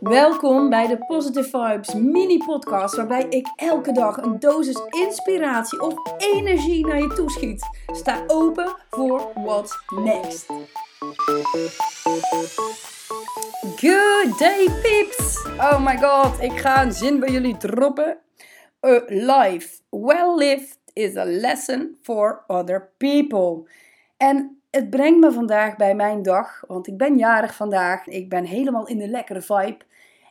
Welkom bij de Positive Vibes mini podcast waarbij ik elke dag een dosis inspiratie of energie naar je toeschiet. Sta open voor what's next. Good day peeps! Oh my god, ik ga een zin bij jullie droppen. A life well lived is a lesson for other people. En het brengt me vandaag bij mijn dag, want ik ben jarig vandaag. Ik ben helemaal in de lekkere vibe.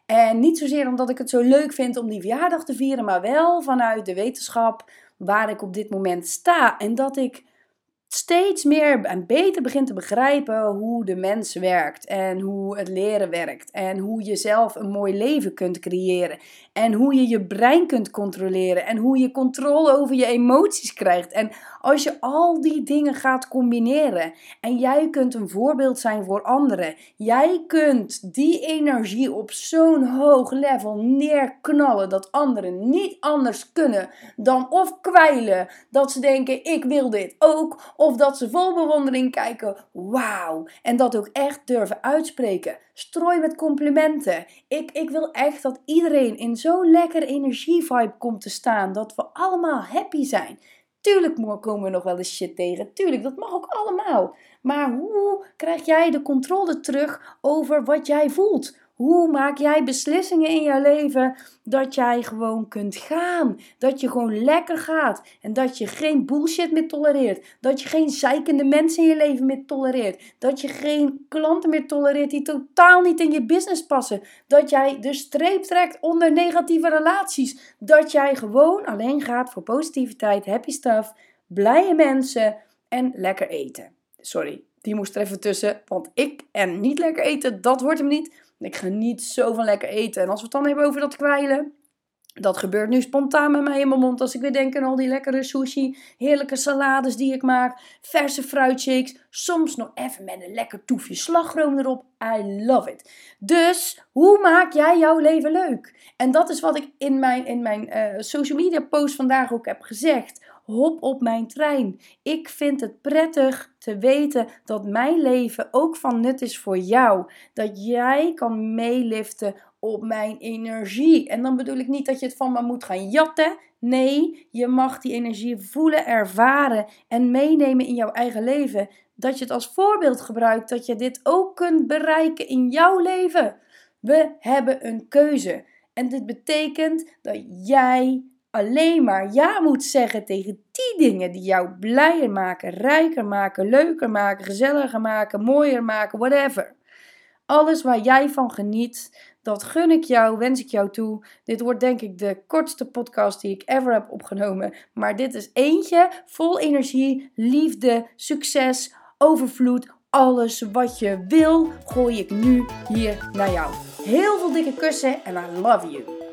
En niet zozeer omdat ik het zo leuk vind om die verjaardag te vieren, maar wel vanuit de wetenschap waar ik op dit moment sta. En dat ik steeds meer en beter begint te begrijpen hoe de mens werkt en hoe het leren werkt en hoe je zelf een mooi leven kunt creëren en hoe je je brein kunt controleren en hoe je controle over je emoties krijgt. En als je al die dingen gaat combineren en jij kunt een voorbeeld zijn voor anderen, jij kunt die energie op zo'n hoog level neerknallen dat anderen niet anders kunnen dan of kwijlen dat ze denken ik wil dit ook of dat ze vol bewondering kijken, wauw. En dat ook echt durven uitspreken. Strooi met complimenten. Ik, ik wil echt dat iedereen in zo'n lekkere energievibe komt te staan. Dat we allemaal happy zijn. Tuurlijk komen we nog wel eens shit tegen. Tuurlijk, dat mag ook allemaal. Maar hoe krijg jij de controle terug over wat jij voelt? Hoe maak jij beslissingen in jouw leven dat jij gewoon kunt gaan? Dat je gewoon lekker gaat en dat je geen bullshit meer tolereert. Dat je geen zeikende mensen in je leven meer tolereert. Dat je geen klanten meer tolereert die totaal niet in je business passen. Dat jij de streep trekt onder negatieve relaties. Dat jij gewoon alleen gaat voor positiviteit, happy stuff, blije mensen en lekker eten. Sorry, die moest er even tussen, want ik en niet lekker eten, dat wordt hem niet. Ik ga niet zo van lekker eten. En als we het dan hebben over dat kwijlen. Dat gebeurt nu spontaan met mij in mijn mond als ik weer denk aan al die lekkere sushi, heerlijke salades die ik maak, verse fruitshakes, soms nog even met een lekker toefje slagroom erop. I love it. Dus hoe maak jij jouw leven leuk? En dat is wat ik in mijn, in mijn uh, social media post vandaag ook heb gezegd hop op mijn trein. Ik vind het prettig te weten dat mijn leven ook van nut is voor jou. Dat jij kan meeliften op mijn energie. En dan bedoel ik niet dat je het van me moet gaan jatten. Nee, je mag die energie voelen, ervaren en meenemen in jouw eigen leven. Dat je het als voorbeeld gebruikt, dat je dit ook kunt bereiken in jouw leven. We hebben een keuze. En dit betekent dat jij alleen maar ja moet zeggen tegen die dingen die jou blijer maken, rijker maken, leuker maken, gezelliger maken, mooier maken, whatever. Alles waar jij van geniet, dat gun ik jou, wens ik jou toe. Dit wordt denk ik de kortste podcast die ik ever heb opgenomen. Maar dit is eentje vol energie, liefde, succes, overvloed. Alles wat je wil, gooi ik nu hier naar jou. Heel veel dikke kussen en I love you.